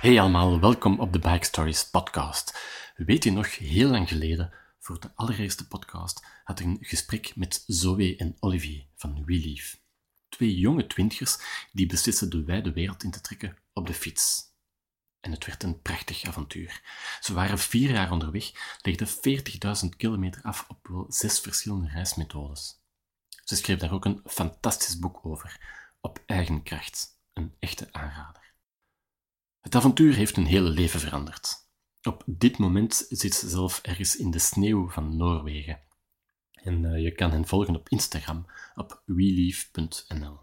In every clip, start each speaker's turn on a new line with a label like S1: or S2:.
S1: Hey allemaal, welkom op de Bike Stories podcast. Weet je nog, heel lang geleden, voor de allereerste podcast, had ik een gesprek met Zoe en Olivier van WeLeave. Twee jonge twintigers die beslissen de wijde wereld in te trekken op de fiets. En het werd een prachtig avontuur. Ze waren vier jaar onderweg, legden 40.000 kilometer af op wel zes verschillende reismethodes. Ze schreef daar ook een fantastisch boek over, op eigen kracht. Een echte aanrader. Het avontuur heeft hun hele leven veranderd. Op dit moment zit ze zelf ergens in de sneeuw van Noorwegen. En uh, je kan hen volgen op Instagram op weleave.nl.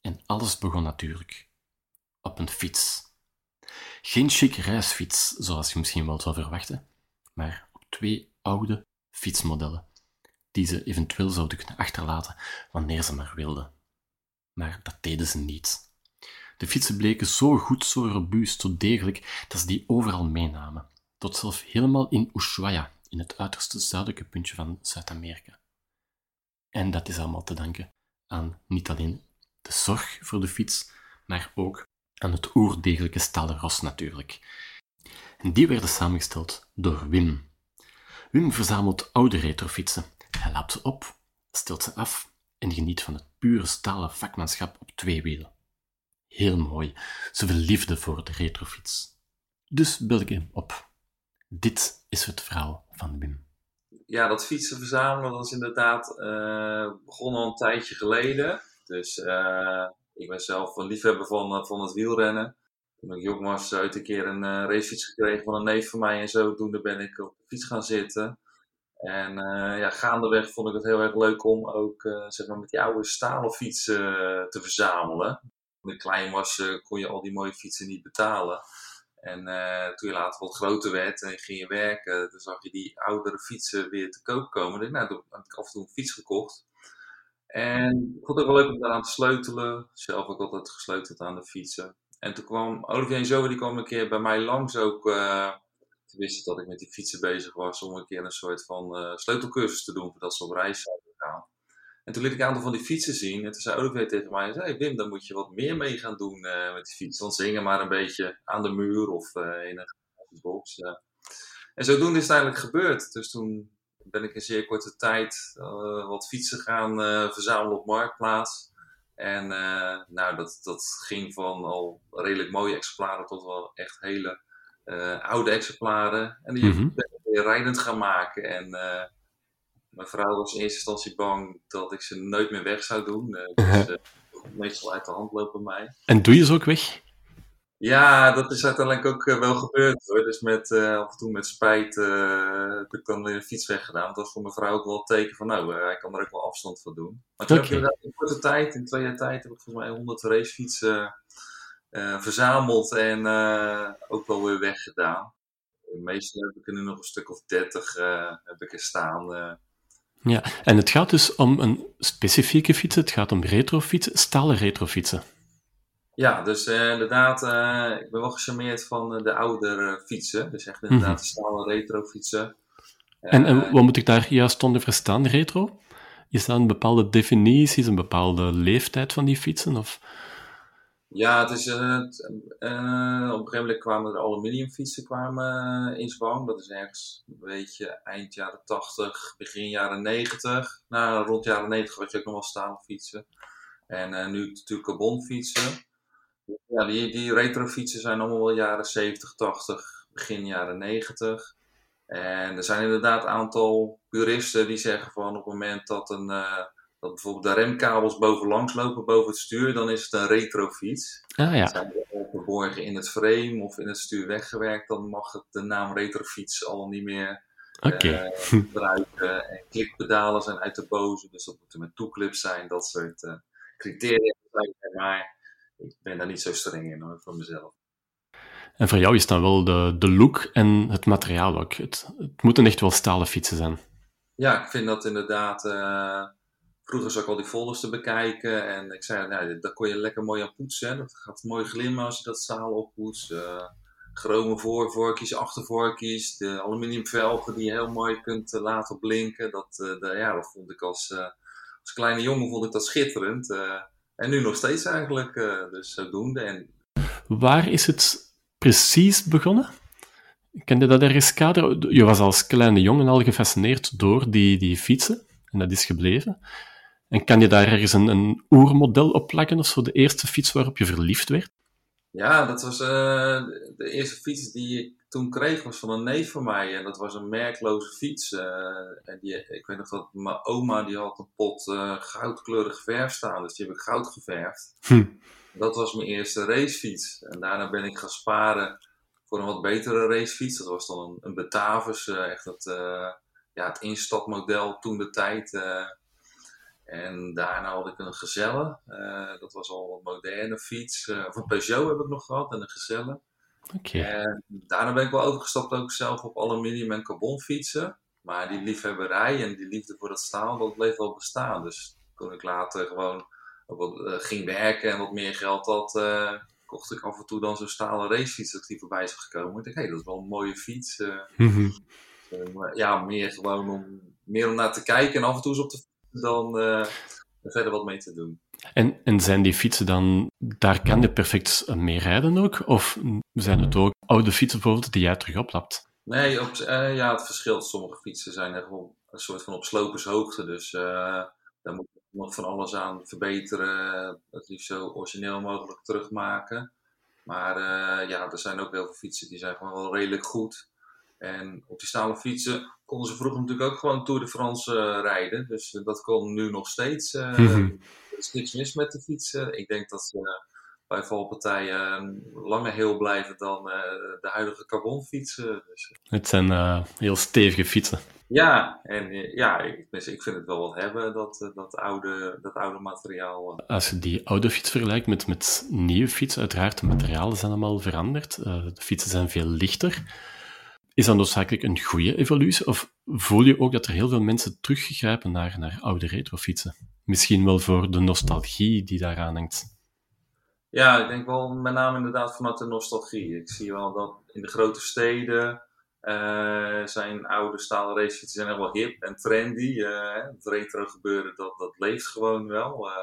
S1: En alles begon natuurlijk op een fiets. Geen chic reisfiets, zoals je misschien wel zou verwachten, maar op twee oude fietsmodellen, die ze eventueel zouden kunnen achterlaten wanneer ze maar wilden. Maar dat deden ze niet. De fietsen bleken zo goed, zo robuust, zo degelijk, dat ze die overal meenamen. Tot zelfs helemaal in Ushuaia, in het uiterste zuidelijke puntje van Zuid-Amerika. En dat is allemaal te danken aan niet alleen de zorg voor de fiets, maar ook aan het oerdegelijke stalen ros natuurlijk. En die werden samengesteld door Wim. Wim verzamelt oude retrofietsen. Hij laapt ze op, stelt ze af en geniet van het pure stalen vakmanschap op twee wielen. Heel mooi, zoveel liefde voor de retrofiets. Dus bel ik hem op. Dit is het verhaal van Wim.
S2: Ja, dat fietsen verzamelen, dat is inderdaad uh, begonnen al een tijdje geleden. Dus uh, ik ben zelf een liefhebber van, eh, van het wielrennen. Toen ik jong was, uit een keer een racefiets gekregen van een neef van mij. En zodoende ben ik op de fiets gaan zitten. En ja, gaandeweg vond ik het heel erg leuk om ook zeg maar met die oude stalen fietsen te verzamelen. Toen ik klein was, kon je al die mooie fietsen niet betalen. En toen je later wat groter werd en ging je werken, dan zag je die oudere fietsen weer te koop komen. Dus, nou, toen had ik af en toe een fiets gekocht. En ik vond het ook wel leuk om daaraan te sleutelen. Zelf ook altijd gesleuteld aan de fietsen. En toen kwam Olivier Zoe, die kwam een keer bij mij langs ook. Uh, te wisten dat ik met die fietsen bezig was om een keer een soort van uh, sleutelcursus te doen voordat ze op reis zouden gaan. En toen liet ik een aantal van die fietsen zien. En toen zei Olivier tegen mij, hey Wim, dan moet je wat meer mee gaan doen uh, met die fietsen. Want ze hingen maar een beetje aan de muur of in een box. En zodoende is het eigenlijk gebeurd. Dus toen ben ik in zeer korte tijd uh, wat fietsen gaan uh, verzamelen op Marktplaats. En uh, nou, dat, dat ging van al redelijk mooie exemplaren tot wel echt hele oude exemplaren. En die mm -hmm. ben ik weer rijdend gaan maken. En mijn vrouw was in eerste instantie bang dat ik ze nooit meer weg zou doen. dus meestal uit de hand lopen bij mij.
S1: En doe je ze ook weg?
S2: Ja, dat is uiteindelijk ook uh, wel gebeurd hoor. Dus met, uh, af en toe met spijt uh, heb ik dan weer een fiets weggedaan. Dat was voor mijn vrouw ook wel een teken van, nou, hij kan er ook wel afstand van doen. Maar toen okay. heb ik in korte tijd, in twee jaar tijd, heb ik volgens mij 100 racefietsen verzameld en ook wel weer weggedaan. Meestal heb ik er nu nog een stuk of 30 heb ik er staan.
S1: Ja, en het gaat dus om een specifieke fiets. Het gaat om retrofietsen, stalen retrofietsen.
S2: Ja, dus uh, inderdaad, uh, ik ben wel gecharmeerd van uh, de oudere fietsen. Dus echt inderdaad mm -hmm. de stalen retro fietsen.
S1: En, en wat moet ik daar juist onder verstaan, retro? Is dat een bepaalde definitie, is een bepaalde leeftijd van die fietsen? Of?
S2: Ja, het is, op een gegeven moment kwamen er aluminiumfietsen kwamen in zwang. Dat is ergens een beetje eind jaren 80, begin jaren 90. Nou, rond jaren 90 had je ook nog wel stalen fietsen. En nu natuurlijk carbonfietsen. Ja, die, die retrofietsen zijn allemaal wel jaren 70, 80, begin jaren 90. En er zijn inderdaad een aantal puristen die zeggen van op het moment dat, een, dat bijvoorbeeld de remkabels bovenlangs lopen boven het stuur, dan is het een retrofiets.
S1: Ah, ja.
S2: Zijn die verborgen in het frame of in het stuur weggewerkt, dan mag het de naam retrofiets al niet meer
S1: okay.
S2: uh, gebruiken. En klikpedalen zijn uit de boze, dus dat moeten met toeclips zijn, dat soort uh, criteria. Maar ik ben daar niet zo streng in hoor, voor mezelf.
S1: En voor jou is dan wel de, de look en het materiaal ook. Het, het moeten echt wel stalen fietsen zijn.
S2: Ja, ik vind dat inderdaad. Uh, vroeger zag ik al die folders te bekijken en ik zei, nou, daar kon je lekker mooi aan poetsen. Dat gaat mooi glimmen als je dat staal oppoetst. Uh, chrome voorvorkjes, achtervorkjes, de aluminiumvelgen die je heel mooi kunt uh, laten blinken. Dat, de, ja, dat vond ik als, als kleine jongen vond ik dat schitterend. En nu nog steeds eigenlijk, dus zodoende. En...
S1: Waar is het precies begonnen? Kan je dat ergens kaderen? Je was als kleine jongen al gefascineerd door die, die fietsen, en dat is gebleven. En kan je daar ergens een, een oermodel op plakken, of zo, de eerste fiets waarop je verliefd werd?
S2: Ja, dat was uh, de eerste fiets die ik toen kreeg, was van een neef van mij. En dat was een merkloze fiets. Uh, en die, ik weet nog dat mijn oma, die had een pot uh, goudkleurig verf staan. Dus die heb ik goud geverfd. Hm. Dat was mijn eerste racefiets. En daarna ben ik gaan sparen voor een wat betere racefiets. Dat was dan een, een Batavus, echt het, ja, het instapmodel toen de tijd. En daarna had ik een Gezelle. Uh, dat was al een moderne fiets. Uh, of een Peugeot heb ik nog gehad en een Gezelle.
S1: Okay.
S2: En daarna ben ik wel overgestapt ook zelf op aluminium en carbon fietsen. Maar die liefhebberij en die liefde voor dat staal, dat bleef wel bestaan. Dus toen ik later gewoon wat, uh, ging werken en wat meer geld had, kocht ik af en toe dan zo'n stalen racefiets dat die voorbij is gekomen. Ik dacht, hé, hey, dat is wel een mooie fiets. Mm -hmm. ja, meer gewoon om, meer om naar te kijken en af en toe eens op de dan uh, verder wat mee te doen.
S1: En, en zijn die fietsen dan, daar kan je perfect mee rijden ook? Of zijn het ook oude fietsen bijvoorbeeld die jij terug oplapt?
S2: Nee, op, uh, ja, het verschilt. Sommige fietsen zijn er gewoon een soort van op slopershoogte. Dus uh, daar moet je nog van alles aan verbeteren. Het liefst zo origineel mogelijk terugmaken. Maar ja, er zijn ook heel veel fietsen die zijn gewoon wel redelijk goed. En op die stalen fietsen konden ze vroeger natuurlijk ook gewoon Tour de France uh, rijden. Dus uh, dat kon nu nog steeds. Uh, Er is niks mis met de fietsen. Ik denk dat ze bij valpartijen langer heel blijven dan de huidige carbonfietsen. Dus,
S1: het zijn heel stevige fietsen.
S2: Ja, en ja, ik, ik vind het wel wat hebben, dat, dat, oude, dat oude materiaal.
S1: Als je die oude fiets vergelijkt met, met nieuwe fietsen, uiteraard, de materialen zijn allemaal veranderd. de fietsen zijn veel lichter. Is dat noodzakelijk een goede evolutie? Of voel je ook dat er heel veel mensen teruggrijpen naar, naar oude retrofietsen? Misschien wel voor de nostalgie die daaraan hangt.
S2: Ja, ik denk wel met name inderdaad vanuit de nostalgie. Ik zie wel dat in de grote steden uh, zijn oude stalen racefietsen zijn wel hip en trendy. Uh, het retro gebeuren, dat, dat leeft gewoon wel. Uh,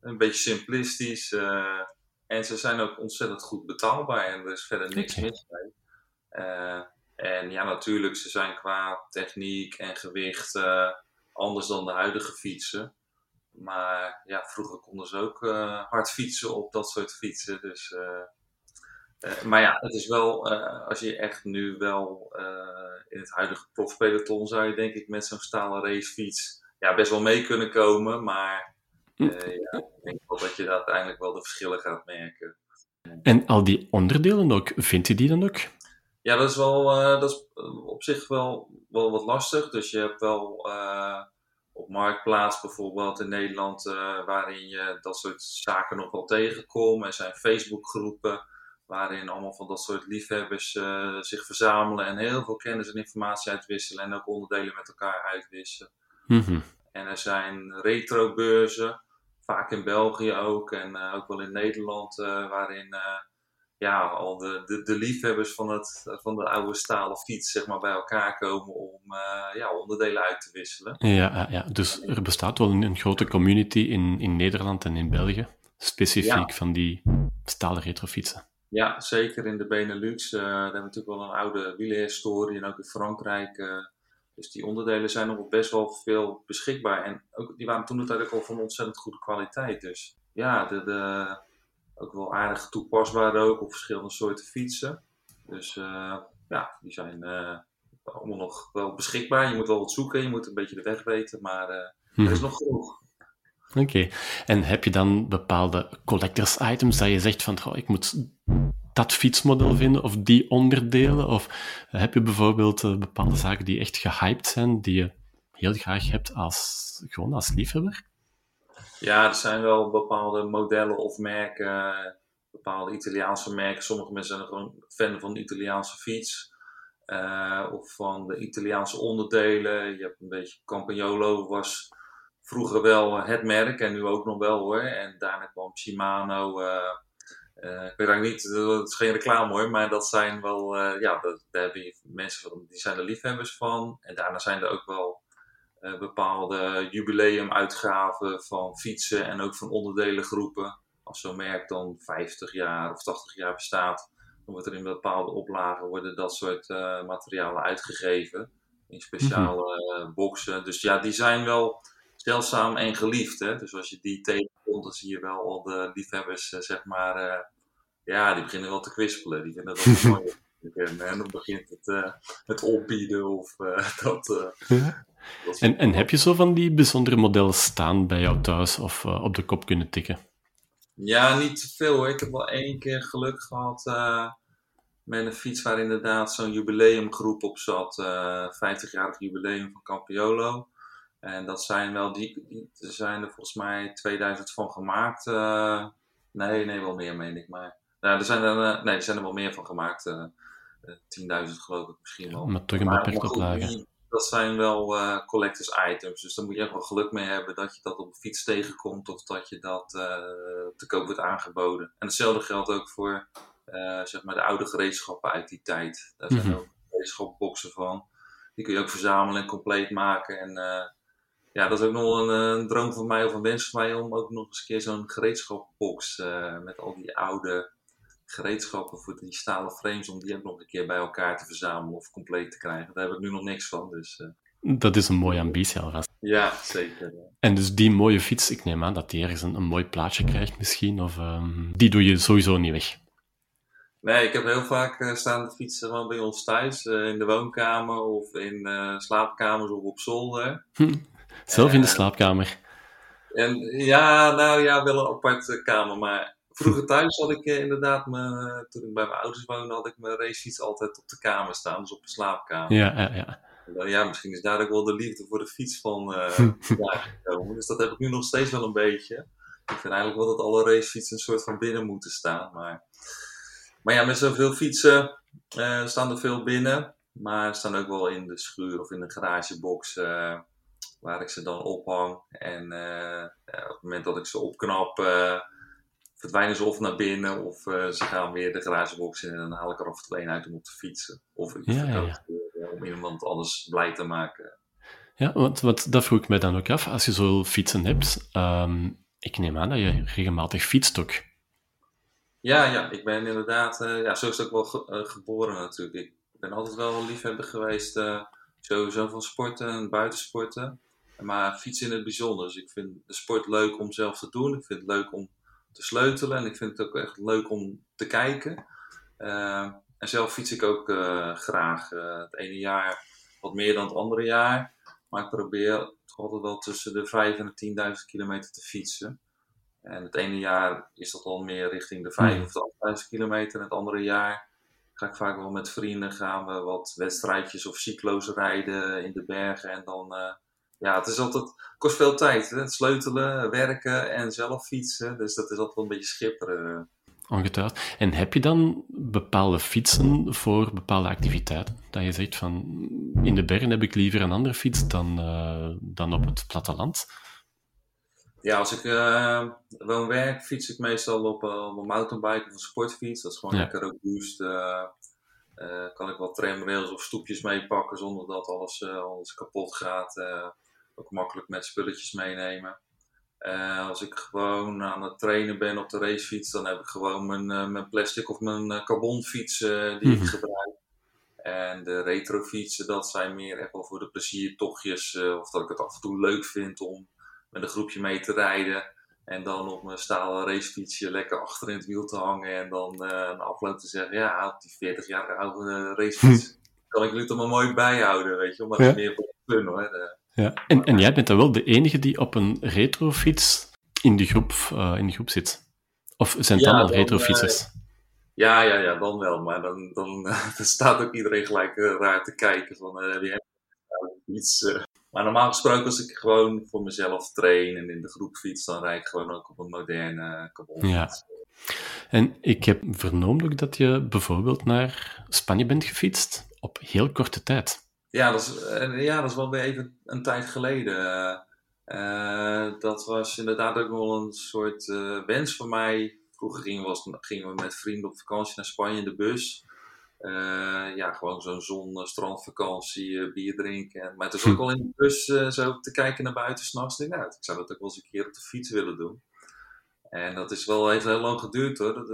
S2: een beetje simplistisch. en ze zijn ook ontzettend goed betaalbaar en er is verder niks okay. mis mee. En ja, natuurlijk, ze zijn qua techniek en gewicht uh, anders dan de huidige fietsen. Maar ja, vroeger konden ze ook uh, hard fietsen op dat soort fietsen. Dus, uh, maar ja, het is wel, als je echt nu wel in het huidige profpeloton zou je denk ik met zo'n stalen racefiets ja, best wel mee kunnen komen. Maar ja, ik denk wel dat je uiteindelijk wel de verschillen gaat merken.
S1: En al die onderdelen ook, vind je die dan ook?
S2: Ja, dat is wel uh, dat is op zich wel, wel wat lastig. Dus je hebt wel uh, op Marktplaats bijvoorbeeld in Nederland, uh, waarin je dat soort zaken nog wel tegenkomt. Er zijn Facebookgroepen waarin allemaal van dat soort liefhebbers zich verzamelen en heel veel kennis en informatie uitwisselen en ook onderdelen met elkaar uitwisselen. Mm -hmm. En er zijn retrobeurzen, vaak in België ook en ook wel in Nederland, waarin ja, al de, de, de, liefhebbers van, het, van de oude stalen fiets zeg maar, bij elkaar komen om uh, ja, onderdelen uit te wisselen.
S1: Ja, ja, dus er bestaat wel een, een grote community in, in Nederland en in België, specifiek van die stalen retrofietsen.
S2: Ja, zeker in de Benelux. Uh, daar hebben we natuurlijk wel een oude wielerhistorie en ook in Frankrijk. Uh, dus die onderdelen zijn nog best wel veel beschikbaar. En ook, die waren toen natuurlijk al van ontzettend goede kwaliteit. Dus ja, de, de, ook wel aardig toepasbaar ook op verschillende soorten fietsen. Dus uh, ja, die zijn uh, allemaal nog wel beschikbaar. Je moet wel wat zoeken, je moet een beetje de weg weten, maar uh, er is nog genoeg.
S1: Oké, okay. en heb je dan bepaalde collectors items dat je zegt van, oh, ik moet dat fietsmodel vinden of die onderdelen? Of heb je bijvoorbeeld bepaalde zaken die echt gehyped zijn, die je heel graag hebt als, gewoon als liefhebber?
S2: Ja, er zijn wel bepaalde modellen of merken, bepaalde Italiaanse merken. Sommige mensen zijn gewoon fan van de Italiaanse fiets. Uh, of van de Italiaanse onderdelen. Je hebt een beetje Campagnolo was vroeger wel het merk en nu ook nog wel hoor. En daarna kwam Shimano. Uh, uh, ik weet eigenlijk niet, dat is geen reclame hoor, maar dat zijn wel, ja, daar heb je mensen van, die zijn er liefhebbers van. En daarna zijn er ook wel uh, bepaalde jubileumuitgaven van fietsen en ook van onderdelengroepen. Als zo'n merk dan 50 jaar of 80 jaar bestaat, Dan wordt er in bepaalde oplagen worden dat soort materialen uitgegeven. In speciale mm boxen. Dus ja, die zijn wel zeldzaam en geliefd. Hè? Dus als je die tegenkomt, dan zie je wel al de liefhebbers, zeg maar, ja, die beginnen wel te kwispelen. Die vinden dat mooi. En dan begint het, uh, het opbieden of uh, dat, uh,
S1: en, en heb je zo van die bijzondere modellen staan bij jou thuis of op de kop kunnen tikken?
S2: Ja, niet te veel. Ik heb wel één keer geluk gehad met een fiets waar inderdaad zo'n jubileumgroep op zat. 50-jarig jubileum van Campiolo. En dat zijn wel, die, die er zijn er volgens mij 2000 van gemaakt. nee, nee, wel meer meen ik. Maar nou, er zijn er, nee, er zijn er wel meer van gemaakt. 10.000 geloof ik misschien wel.
S1: maar toch een beperkte oplage.
S2: Dat zijn wel uh, collectors items. Dus daar moet je echt wel geluk mee hebben dat je dat op een fiets tegenkomt of dat je dat uh, te koop wordt aangeboden. En hetzelfde geldt ook voor uh, zeg maar de oude gereedschappen uit die tijd. Daar zijn mm -hmm. ook gereedschapboxen van. Die kun je ook verzamelen en compleet maken. En ja, dat is ook nog een, een, droom van mij of een wens van mij om ook nog eens een keer zo'n gereedschapbox met al die oude gereedschappen voor die stalen frames, om die ook nog een keer bij elkaar te verzamelen of compleet te krijgen. Daar heb ik nu nog niks van. Dus, uh...
S1: Dat is een mooie ambitie alvast.
S2: Ja, zeker.
S1: En dus die mooie fiets, ik neem aan dat die ergens een, een mooi plaatje krijgt misschien, of um, die doe je sowieso niet weg?
S2: Nee, ik heb heel vaak uh, staan de fietsen van bij ons thuis, uh, in de woonkamer of in slaapkamers of op zolder.
S1: Hm. Zelf in de slaapkamer?
S2: En, ja, nou ja, wel een aparte kamer, maar Vroeger thuis had ik eh, inderdaad, me, toen ik bij mijn ouders woonde, had ik mijn racefiets altijd op de kamer staan, dus op de slaapkamer.
S1: Ja, ja, ja.
S2: Dan, ja, misschien is daar ook wel de liefde voor de fiets van uh, gekomen. Dus dat heb ik nu nog steeds wel een beetje. Ik vind eigenlijk wel dat alle racefietsen een soort van binnen moeten staan. Maar, maar ja, met zoveel fietsen uh, staan er veel binnen. Maar staan ook wel in de schuur of in de garagebox uh, waar ik ze dan ophang. En op het moment dat ik ze opknap verdwijnen ze of naar binnen of uh, ze gaan weer de garagebox in en dan haal ik er of twee uit om op te fietsen. Of ik ja, ja, ja. om iemand anders blij te maken.
S1: Ja, want, want dat vroeg ik mij dan ook af. Als je zo fietsen hebt, um, ik neem aan dat je regelmatig fietst ook.
S2: Ja, ja, ik ben inderdaad, uh, ja, zo is het ook wel ge uh, geboren natuurlijk. Ik ben altijd wel liefhebber geweest, sowieso van sporten en buitensporten. Maar fietsen in het bijzonder. Dus ik vind de sport leuk om zelf te doen. Ik vind het leuk om te sleutelen. En ik vind het ook echt leuk om te kijken. Uh, en zelf fiets ik ook uh, graag. Uh, het ene jaar wat meer dan het andere jaar. Maar ik probeer toch altijd wel tussen de 5 en de 10.000 kilometer te fietsen. En het ene jaar is dat al meer richting de 5 of de 8.000 kilometer. En het andere jaar ga ik vaak wel met vrienden gaan we wat wedstrijdjes of cyclo's rijden in de bergen. En dan ja, het is altijd, kost veel tijd. Hè? Sleutelen, werken en zelf fietsen. Dus dat is altijd wel een beetje schipperen.
S1: Ongetwijfeld. En heb je dan bepaalde fietsen voor bepaalde activiteiten? Dat je zegt van, in de bergen heb ik liever een andere fiets dan, uh, dan op het platteland?
S2: Ja, als ik uh, woon werk, fiets ik meestal op, uh, op een mountainbike of een sportfiets. Dat is gewoon ja. lekker robuust. kan ik wat tramrails of stoepjes meepakken zonder dat alles, alles kapot gaat ook makkelijk met spulletjes meenemen. Uh, als ik gewoon aan het trainen ben op de racefiets, dan heb ik gewoon mijn, uh, mijn plastic of mijn uh, carbonfiets die mm ik mhm. gebruik. En de retrofietsen, dat zijn meer echt wel voor de pleziertochtjes. of dat ik het af en toe leuk vind om met een groepje mee te rijden. En dan op mijn stalen racefietsje lekker achter in het wiel te hangen. En dan na afloop te zeggen, ja, op die 40 jaar oude racefiets hm. kan ik jullie toch maar mooi bijhouden, weet je. Maar dat is meer voor fun hoor.
S1: Ja. En, en jij bent dan wel de enige die op een retrofiets in de groep, uh, in de groep zit? Of zijn het ja, allemaal retrofietsers? Uh,
S2: ja, ja, ja, dan wel. Maar dan, dan, dan staat ook iedereen gelijk raar te kijken van, heb je iets... Maar normaal gesproken, als ik gewoon voor mezelf train en in de groep fiets, dan rijd ik gewoon ook op een moderne carbon
S1: Ja. En ik heb vernomen dat je bijvoorbeeld naar Spanje bent gefietst op heel korte tijd.
S2: Ja, dat is, eh, ja, dat is wel weer even een tijd geleden. Uh, dat was inderdaad ook wel een soort uh, wens van mij. Vroeger gingen we, gingen we met vrienden op vakantie naar Spanje in de bus. Uh, ja, gewoon zo'n zon, strandvakantie, bier drinken. Maar het is ook wel in de bus zo te kijken naar buiten s'nachts. Nou, ik zou dat ook wel eens een keer op de fiets willen doen. En dat is wel even heel lang geduurd hoor. Dat,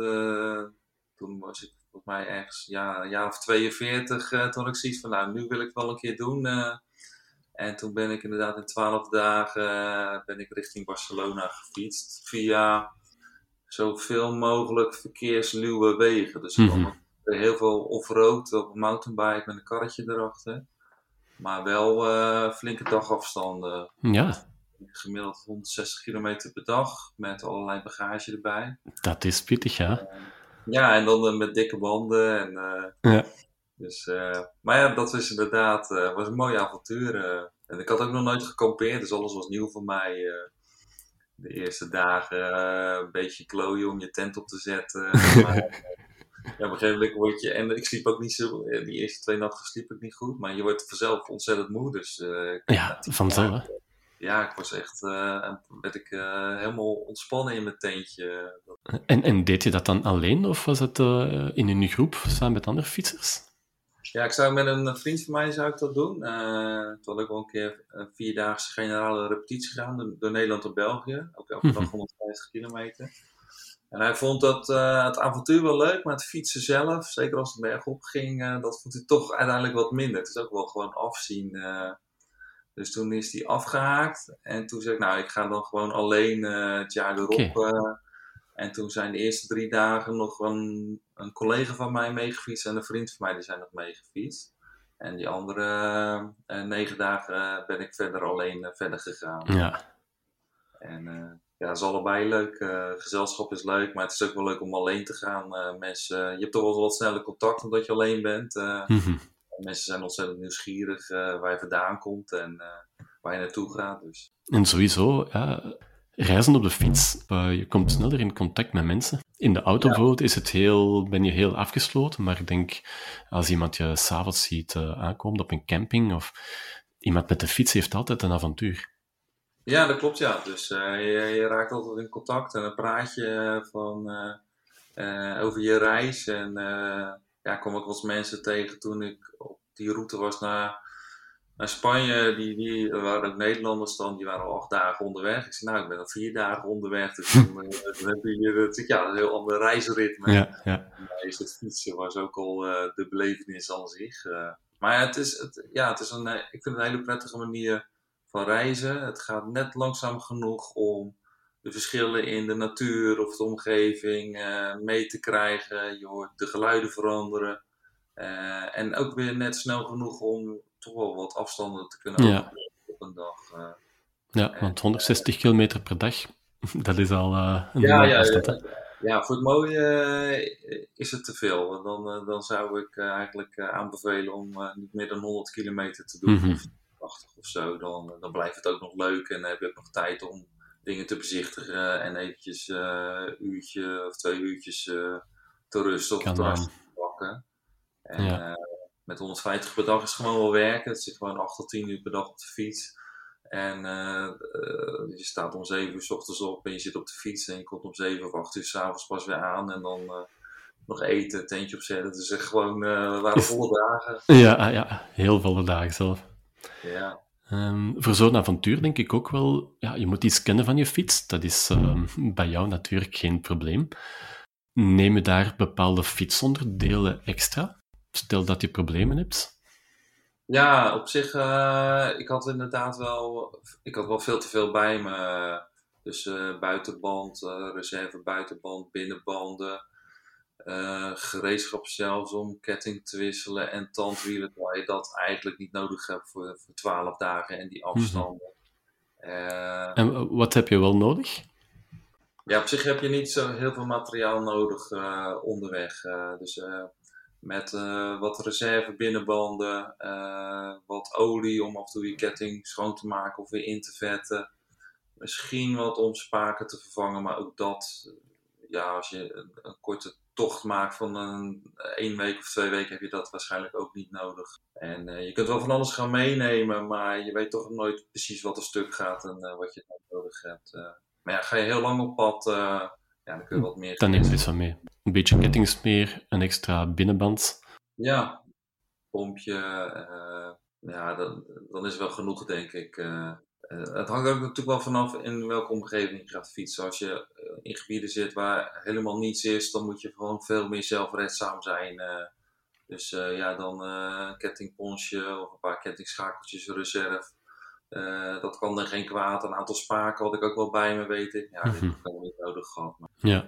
S2: toen was ik volgens mij ergens ja, een jaar of 42, uh, toen ik zoiets van, nou, nu wil ik wel een keer doen. en toen ben ik inderdaad in 12 dagen ben ik richting Barcelona gefietst. Via zoveel mogelijk verkeersluwe wegen. Dus mm -hmm. heel veel off-road op een mountainbike met een karretje erachter. Maar wel flinke dagafstanden.
S1: Ja.
S2: Gemiddeld 160 kilometer per dag met allerlei bagage erbij.
S1: Dat is pittig, ja.
S2: Ja, en dan uh, met dikke banden. En,
S1: ja.
S2: Dus, maar ja, dat was inderdaad was een mooi avontuur. en ik had ook nog nooit gekampeerd, dus alles was nieuw voor mij de eerste dagen uh, een beetje klooien om je tent op te zetten. maar, ja, op een gegeven moment word je, en ik sliep ook niet zo, die eerste twee nachten sliep ik niet goed, maar je wordt vanzelf ontzettend moe. Dus, uh,
S1: ja, vanzelf.
S2: Ja, ik was echt, uh, werd ik helemaal ontspannen in mijn tentje.
S1: En, en deed je dat dan alleen of was het in een groep samen met andere fietsers?
S2: Ja, ik zou met een vriend van mij zou ik dat doen. Toen had ik wel een keer een vierdaagse generale repetitie gedaan, door Nederland en België. Ook elke dag 150 kilometer. En hij vond dat, het avontuur wel leuk, maar het fietsen zelf, zeker als het bergop ging, uh, dat vond hij toch uiteindelijk wat minder. Het is ook wel gewoon afzien. Dus toen is hij afgehaakt. En toen zei ik, nou, ik ga dan gewoon alleen het jaar erop. Okay. En toen zijn de eerste drie dagen nog een, een collega van mij meegefietst en een vriend van mij die zijn nog meegefietst. En die andere uh, negen dagen ben ik verder alleen verder gegaan.
S1: Ja.
S2: En ja, het is allebei leuk. gezelschap is leuk, maar het is ook wel leuk om alleen te gaan. mensen, je hebt toch wel wat sneller contact omdat je alleen bent. Mm -hmm. Mensen zijn ontzettend nieuwsgierig waar je vandaan komt en waar je naartoe gaat. Dus.
S1: En sowieso, ja, Reizen op de fiets, uh, je komt sneller in contact met mensen. In de auto ja. bijvoorbeeld is het heel, ben je heel afgesloten, maar ik denk als iemand je s'avonds ziet uh, aankomen op een camping of iemand met de fiets heeft altijd een avontuur.
S2: Ja, dat klopt ja. Dus uh, je, je, raakt altijd in contact en een praatje van, over je reis. En ja, kom ik wel eens mensen tegen toen ik op die route was naar naar Spanje, die, die waren ook Nederlanders dan, die waren al acht dagen onderweg. Ik zei, nou, ik ben al vier dagen onderweg, dus dan, dan heb je hier ja, een heel ander reisritme.
S1: Ja, ja.
S2: is het fietsen was ook al uh, de belevenis aan zich. Uh, maar het is, het, ja, het is een, ik vind het een hele prettige manier van reizen. Het gaat net langzaam genoeg om de verschillen in de natuur of de omgeving uh, mee te krijgen. Je hoort de geluiden veranderen. en ook weer net snel genoeg om toch wel wat afstanden te kunnen
S1: ja.
S2: op een dag. Uh,
S1: ja, want 160 kilometer per dag, dat is al een
S2: ja, ja, ja, ja, voor het mooie is het te veel. Dan, dan zou ik eigenlijk aanbevelen om niet meer dan 100 kilometer te doen, mm -hmm. of 80 of zo. Dan, dan blijft het ook nog leuk en heb je ook nog tijd om dingen te bezichtigen en eventjes een uurtje of twee uurtjes te rusten of te pakken. En, ja met 150 per dag is gewoon wel werken. Het zit gewoon 8 tot 10 uur per dag op de fiets. En uh, uh, je staat om 7 uur s ochtends op en je zit op de fiets en je komt om 7 of 8 uur s'avonds pas weer aan. En dan uh, nog eten, tentje opzetten. Dus echt gewoon, waren volle dagen.
S1: Ja, ah, ja, heel volle dagen zelf.
S2: Ja.
S1: Um, voor zo'n avontuur denk ik ook wel, ja, je moet iets kennen van je fiets. Dat is um, bij jou natuurlijk geen probleem. Neem je daar bepaalde fietsonderdelen extra? Stel dat je problemen hebt.
S2: Ja, op zich, uh, ik had inderdaad wel, ik had wel veel te veel bij me. Dus uh, buitenband, uh, reserve buitenband, binnenbanden, gereedschap zelfs om ketting te wisselen en tandwielen, waar je dat eigenlijk niet nodig hebt voor, voor 12 dagen en die afstanden.
S1: Mm -hmm. en wat heb je wel nodig?
S2: Ja, op zich heb je niet zo heel veel materiaal nodig onderweg. dus met wat reserve binnenbanden, wat olie om af en toe je ketting schoon te maken of weer in te vetten. Misschien wat om spaken te vervangen, maar ook dat, ja, als je een, een korte tocht maakt van een, één week of twee weken, heb je dat waarschijnlijk ook niet nodig. En uh, je kunt wel van alles gaan meenemen, maar je weet toch nooit precies wat er stuk gaat en wat je nodig hebt. maar ja, ga je heel lang op pad, ja, dan kun je wat meer.
S1: Dan neem je iets van mee. Een beetje kettingsmeer, een extra binnenband.
S2: Ja, pompje. Ja, dan, dan is wel genoeg, denk ik. Uh, het hangt ook natuurlijk wel vanaf in welke omgeving je gaat fietsen. Als je in gebieden zit waar helemaal niets is, dan moet je gewoon veel meer zelfredzaam zijn. dus ja, dan een kettingponsje of een paar kettingschakeltjes reserve. dat kan er geen kwaad. Een aantal spaken had ik ook wel bij me, weet ik. Ja, dit heb ik niet nodig gehad. Maar...
S1: Ja.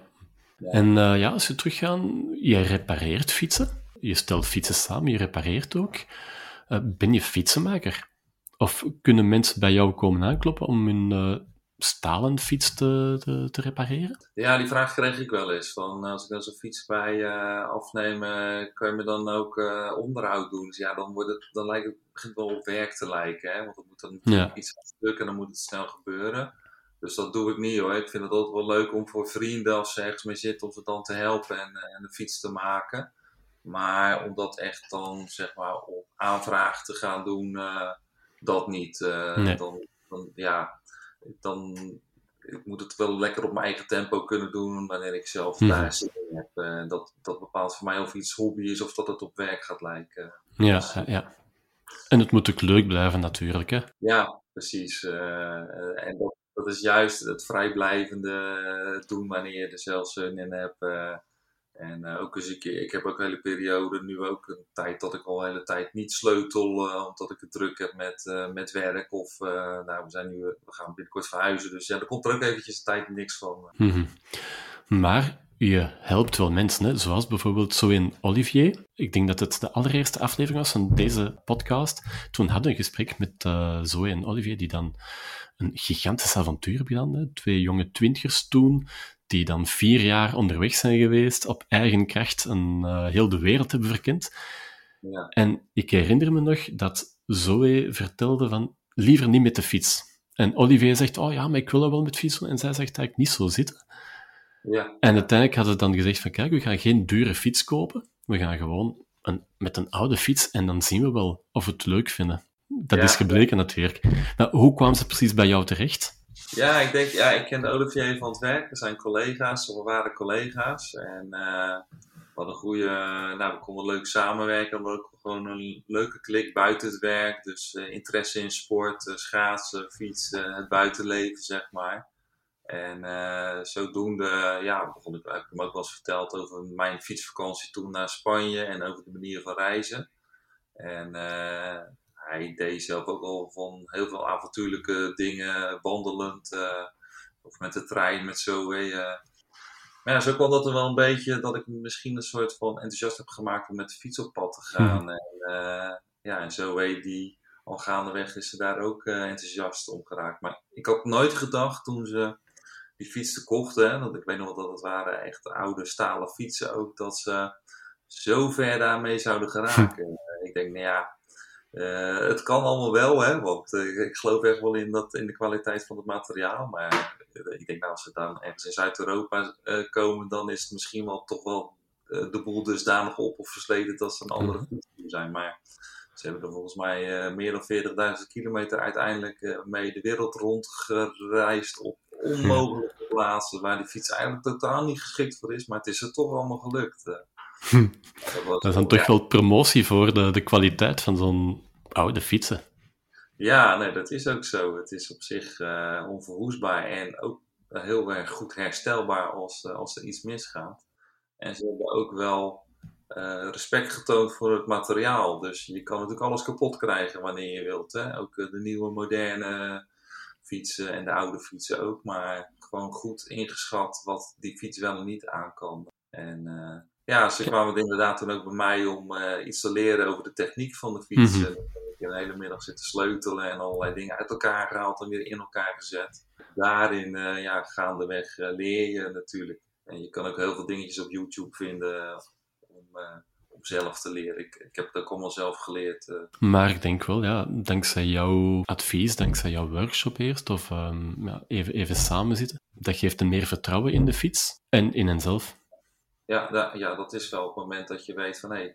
S1: ja. En ja, als we teruggaan, je repareert fietsen. Je stelt fietsen samen, je repareert ook. ben je fietsenmaker? Of kunnen mensen bij jou komen aankloppen om hun uh, stalen fiets te, te, te, repareren?
S2: Ja, die vraag kreeg ik wel eens. Van, als ik dan zo'n fiets bij uh, afneem, kan je me dan ook onderhoud doen? Dus ja, dan, wordt het, dan lijkt het, begint wel op werk te lijken. Hè? Want dan moet dan natuurlijk iets stuk en dan moet het snel gebeuren. Dus dat doe ik niet hoor. Ik vind het altijd wel leuk om voor vrienden, als ze ergens mee zitten, om ze dan te helpen en, en een fiets te maken. Maar om dat echt dan, zeg maar, op aanvraag te gaan doen dat niet. Uh, dan, dan, ja, dan ik moet het wel lekker op mijn eigen tempo kunnen doen wanneer ik zelf mm. daar zin in heb. Uh, dat, dat bepaalt voor mij of iets hobby is of dat het op werk gaat lijken.
S1: Ja, dus, ja. En het moet ook leuk blijven natuurlijk, hè?
S2: Ja, precies. Uh, en dat, dat is juist het vrijblijvende doen wanneer je er zelf zin in hebt. En uh, ook eens een keer, ik heb ook een hele periode, nu ook een tijd dat ik al een hele tijd niet sleutel, uh, omdat ik het druk heb met, uh, met werk. Of nou, we, zijn nu, we gaan binnenkort verhuizen, dus ja, er komt er ook eventjes een tijd niks van.
S1: -hmm. Maar je helpt wel mensen, hè? zoals bijvoorbeeld zo in Olivier. Ik denk dat het de allereerste aflevering was van deze podcast. Toen hadden we een gesprek met Zoe en Olivier, die dan een gigantisch avontuur hebben Twee jonge twintigers toen, die dan vier jaar onderweg zijn geweest, op eigen kracht een, uh, heel de wereld hebben verkend. Ja. En ik herinner me nog dat Zoe vertelde van, liever niet met de fiets. En Olivier zegt, oh ja, maar ik wil wel met fietsen. En zij zegt eigenlijk niet zo zitten. Ja. En uiteindelijk hadden ze dan gezegd van, kijk, we gaan geen dure fiets kopen. We gaan gewoon een, met een oude fiets en dan zien we wel of we het leuk vinden. Dat is gebleken natuurlijk. Maar hoe kwam ze precies bij jou terecht?
S2: Ja, ik denk, ja, ik ken Olivier van het werk. We zijn collega's, we waren collega's. En uh, we hadden goede, nou, we konden leuk samenwerken. We hadden gewoon een leuke klik buiten het werk. Dus uh, interesse in sport, uh, schaatsen, fietsen, het buitenleven, zeg maar. En zodoende, ja, begon ik, heb ik hem ook wel eens verteld over mijn fietsvakantie toen naar Spanje en over de manier van reizen. En hij deed zelf ook al van heel veel avontuurlijke dingen, wandelend uh, of met de trein, met zo. Uh. Maar ja, zo kwam dat er wel een beetje dat ik misschien een soort van enthousiast heb gemaakt om met de fiets op pad te gaan. Hmm. En, uh, ja, en zo die al gaandeweg is ze daar ook enthousiast om geraakt. Maar ik had nooit gedacht toen ze die fietsen kochten, hè, want ik weet nog dat het waren echt oude stalen fietsen ook, dat ze zo ver daarmee zouden geraken. ik denk, nou ja, uh, het kan allemaal wel, hè, want uh, ik geloof echt wel in, dat, in de kwaliteit van het materiaal. Maar uh, ik denk nou, als ze dan ergens in Zuid-Europa komen, dan is het misschien wel toch wel de boel dusdanig op of versleten dat ze een andere mm -hmm. zijn. Maar ze hebben er volgens mij meer dan 40.000 kilometer uiteindelijk mee de wereld rondgereisd op onmogelijke plaatsen waar die fiets eigenlijk totaal niet geschikt voor is. Maar het is er toch allemaal gelukt.
S1: Dat, is dan toch wel promotie voor de, de kwaliteit van zo'n oude fietsen.
S2: Ja, nee, dat is ook zo. Het is op zich uh, onverwoestbaar en ook heel erg goed herstelbaar als, uh, als er iets misgaat. En ze hebben ook wel uh, respect getoond voor het materiaal. Dus je kan natuurlijk alles kapot krijgen wanneer je wilt. Hè? Ook de nieuwe moderne fietsen en de oude fietsen ook. Maar gewoon goed ingeschat wat die fiets wel en niet aan kan. En ja, ze kwamen inderdaad toen ook bij mij om uh, iets te leren over de techniek van de fiets. Mm -hmm. Ik heb de hele middag zitten sleutelen en allerlei dingen uit elkaar gehaald en weer in elkaar gezet. Daarin, uh, ja, gaandeweg uh, leer je natuurlijk. En je kan ook heel veel dingetjes op YouTube vinden om, om zelf te leren. Ik, ik heb het ook allemaal zelf geleerd.
S1: Maar ik denk wel, ja, dankzij jouw advies, dankzij jouw workshop eerst, of um, ja, even, even samen zitten, dat geeft een meer vertrouwen in de fiets en in henzelf.
S2: Ja, ja, dat is wel op het moment dat je weet van hé,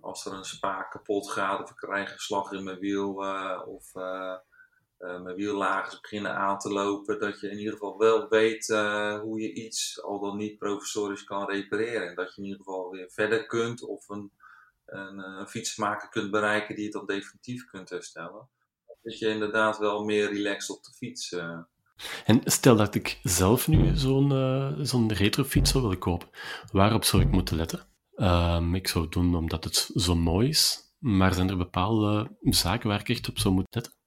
S2: als er een spaak kapot gaat of ik krijg een slag in mijn wiel uh, of uh, uh, mijn wiellagers beginnen aan te lopen, dat je in ieder geval wel weet hoe je iets al dan niet professorisch kan repareren. En dat je in ieder geval weer verder kunt of een, een, een fietsmaker kunt bereiken die het dan definitief kunt herstellen. zit je inderdaad wel meer relaxed op de fiets.
S1: En stel dat ik zelf nu zo'n uh, zo'n retrofiets zou willen kopen, waarop zou ik moeten letten? Um, ik zou het doen omdat het zo mooi is, maar zijn er bepaalde zaken waar ik echt op zou moeten letten?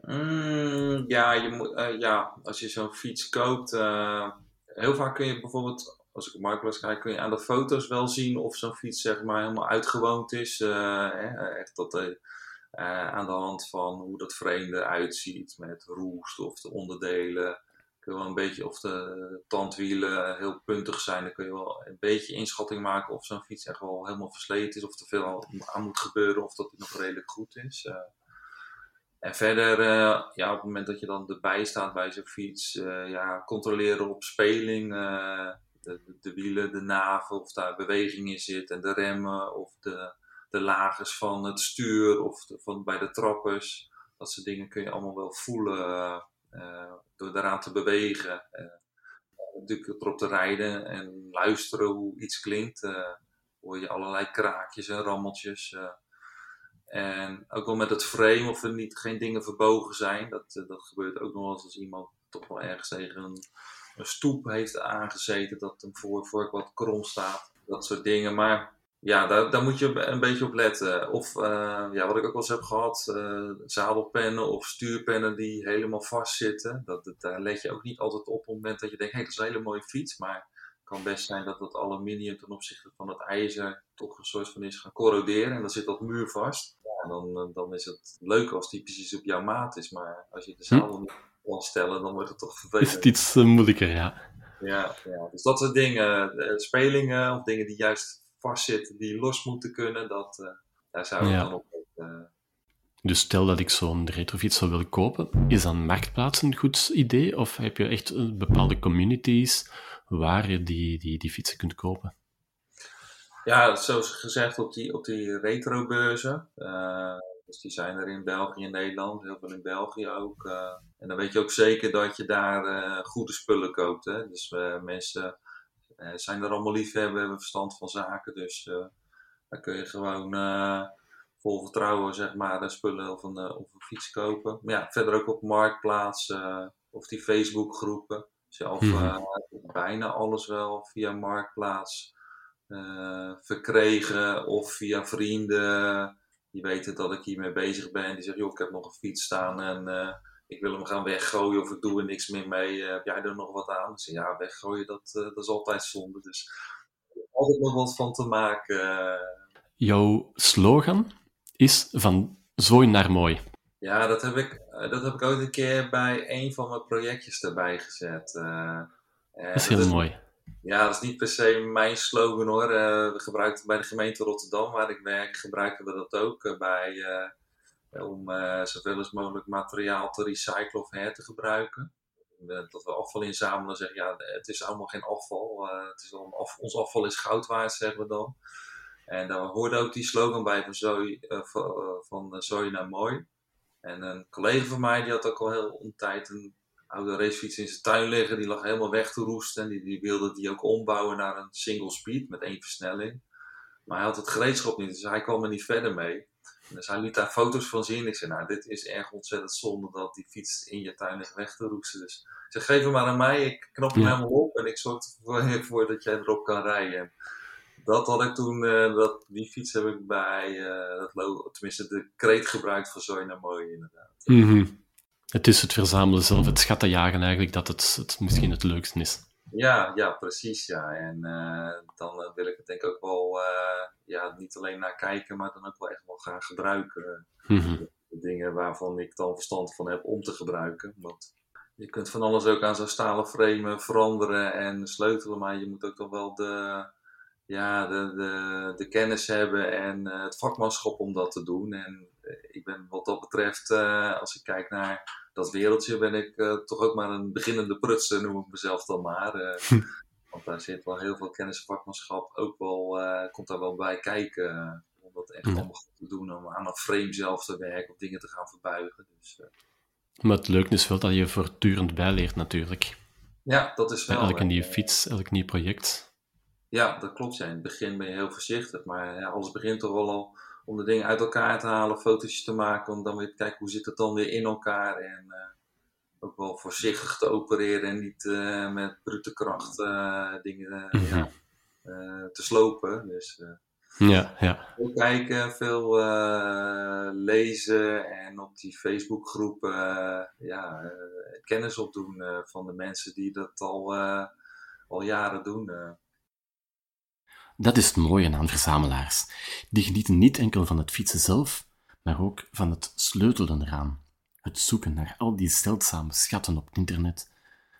S2: Mm, ja, je moet, uh, ja, als je zo'n fiets koopt, uh, heel vaak kun je bijvoorbeeld, als ik op Marktplaats kijk, kun je aan de foto's wel zien of zo'n fiets zeg maar helemaal uitgewoond is. Echt dat uh, aan de hand van hoe dat frame eruit ziet met roest of de onderdelen. Kun je wel een beetje, of de tandwielen heel puntig zijn, dan kun je wel een beetje inschatting maken of zo'n fiets echt wel helemaal versleten is, of er veel aan moet gebeuren, of dat het nog redelijk goed is. Uh, en verder, uh, ja, op het moment dat je dan erbij staat bij zo'n fiets, ja, controleren op speling, de, de, wielen, de naven, of daar beweging in zit en de remmen of de, de lagers van het stuur of van, bij de trappers. Dat soort dingen kun je allemaal wel voelen uh, door daaraan te bewegen. Uh, natuurlijk erop te rijden en luisteren hoe iets klinkt. Hoor je allerlei kraakjes en rammeltjes. en ook wel met het frame of er niet, geen dingen verbogen zijn. Dat, dat gebeurt ook nog eens als iemand toch wel ergens tegen een, stoep heeft aangezeten. Dat hem voor wat krom staat. Dat soort dingen. Maar ja, daar, daar moet je een beetje op letten. Of uh, ja, wat ik ook wel eens heb gehad, uh, zadelpennen of stuurpennen die helemaal vastzitten. Dat, dat, daar let je ook niet altijd op op het moment dat je denkt, hé, hey, dat is een hele mooie fiets. Maar het kan best zijn dat dat aluminium ten opzichte van het ijzer toch een soort van is gaan corroderen. En dan zit dat muur vast. Ja, dan, eh, dan is het leuk als die precies op jouw maat is. Maar als je de hm. zadel niet kan stellen, dan wordt het toch vervelend.
S1: Is het iets moeilijker, ja.
S2: Ja, ja, dus dat soort dingen, spelingen of dingen die juist vastzitten die los moeten kunnen, dat, uh, daar zou ik dan op. Uh...
S1: Dus stel dat ik zo'n retrofiets zou willen kopen, is dan Marktplaats een goed idee? Of heb je echt bepaalde communities waar je die, die, die fietsen kunt kopen?
S2: Ja, zoals gezegd op die, op die retrobeurzen. Uh, dus die zijn er in België en Nederland, heel veel in België ook. Uh, en dan weet je ook zeker dat je daar uh, goede spullen koopt. Hè? Dus mensen zijn er allemaal liefhebben, hebben verstand van zaken. Dus uh, daar kun je gewoon uh, vol vertrouwen zeg maar, spullen of een, of een fiets kopen. Maar ja, verder ook op Marktplaats of die Facebookgroepen. Zelf mm bijna alles wel via Marktplaats verkregen of via vrienden. Die weten dat ik hiermee bezig ben. Die zeggen, joh, ik heb nog een fiets staan en ik wil hem gaan weggooien of ik doe er niks meer mee. Uh, heb jij er nog wat aan? Dus ja, weggooien, dat, uh, dat is altijd zonde. Dus altijd nog wat van te maken.
S1: Jouw slogan is van zooi naar mooi.
S2: Ja, dat heb ik, uh, dat heb ik ook een keer bij een van mijn projectjes erbij gezet.
S1: dat is heel mooi.
S2: Ja, dat is niet per se mijn slogan hoor. we gebruiken bij de gemeente Rotterdam, waar ik werk, gebruiken we dat ook bij om uh, zoveel als mogelijk materiaal te recyclen of her te gebruiken. Dat we afval inzamelen, zeggen ja, het is allemaal geen afval. Het is af, ons afval is goud waard, zeggen we dan. En daar hoorde ook die slogan bij van uh, van zooi naar mooi. En een collega van mij die had ook al heel een tijd een oude racefiets in zijn tuin liggen. Die lag helemaal weg te roesten. En die, die wilde die ook ombouwen naar een single speed met één versnelling. Maar hij had het gereedschap niet, dus hij kwam er niet verder mee. Dus hij liet daar foto's van zien. Ik zei, nou, dit is erg ontzettend zonde dat die fiets in je tuin ligt weg te roesten. Dus ik zei, geef hem maar aan mij. Ik knop hem helemaal op en ik zorg ervoor dat jij erop kan rijden. dat had ik toen, uh, dat, die fiets heb ik bij, uh, dat tenminste de kreet gebruikt van naar Mooi inderdaad.
S1: Mm -hmm. Het is het verzamelen zelf, het schattenjagen eigenlijk, dat het, het misschien het leukste is.
S2: Ja, ja, precies. Ja. En uh, dan wil ik het denk ik ook wel uh, ja, niet alleen naar kijken, maar dan ook wel echt wel gaan gebruiken. Mm -hmm. de dingen waarvan ik dan verstand van heb om te gebruiken. Want je kunt van alles ook aan zo'n stalen frame veranderen en sleutelen, maar je moet ook toch wel de, ja, de, de, de kennis hebben en het vakmanschap om dat te doen. En ik ben wat dat betreft, als ik kijk naar dat wereldje ben ik uh, toch ook maar een beginnende prutser, noem ik mezelf dan maar. Uh, want daar zit wel heel veel kennis en vakmanschap ook wel, uh, komt daar wel bij kijken. om dat echt allemaal goed te doen, om aan een frame zelf te werken, of dingen te gaan verbuigen. Dus,
S1: maar het leuke is wel dat je voortdurend bijleert natuurlijk.
S2: Ja, dat is wel.
S1: elke nieuwe fiets, elk nieuw project.
S2: Ja, dat klopt. Ja. In het begin ben je heel voorzichtig, maar ja, alles begint toch wel al om de dingen uit elkaar te halen, foto's te maken, om dan weer te kijken hoe zit het dan weer in elkaar. En uh, ook wel voorzichtig te opereren en niet uh, met brute kracht uh, dingen mm -hmm. ja, te slopen. Dus
S1: ja, ja.
S2: veel kijken, veel lezen en op die Facebookgroepen ja, kennis opdoen van de mensen die dat al, al jaren doen.
S1: Dat is het mooie aan verzamelaars. Die genieten niet enkel van het fietsen zelf, maar ook van het sleutelen eraan. Het zoeken naar al die zeldzame schatten op het internet,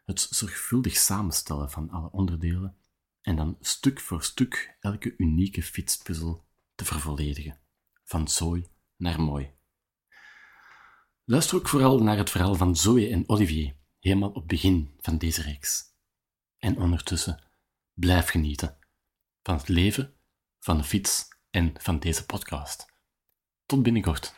S1: het zorgvuldig samenstellen van alle onderdelen en dan stuk voor stuk elke unieke fietspuzzel te vervolledigen. Van zooi naar mooi. Luister ook vooral naar het verhaal van Zoe en Olivier, helemaal op het begin van deze reeks. En ondertussen, blijf genieten van het leven, van de fiets en van deze podcast. Tot binnenkort.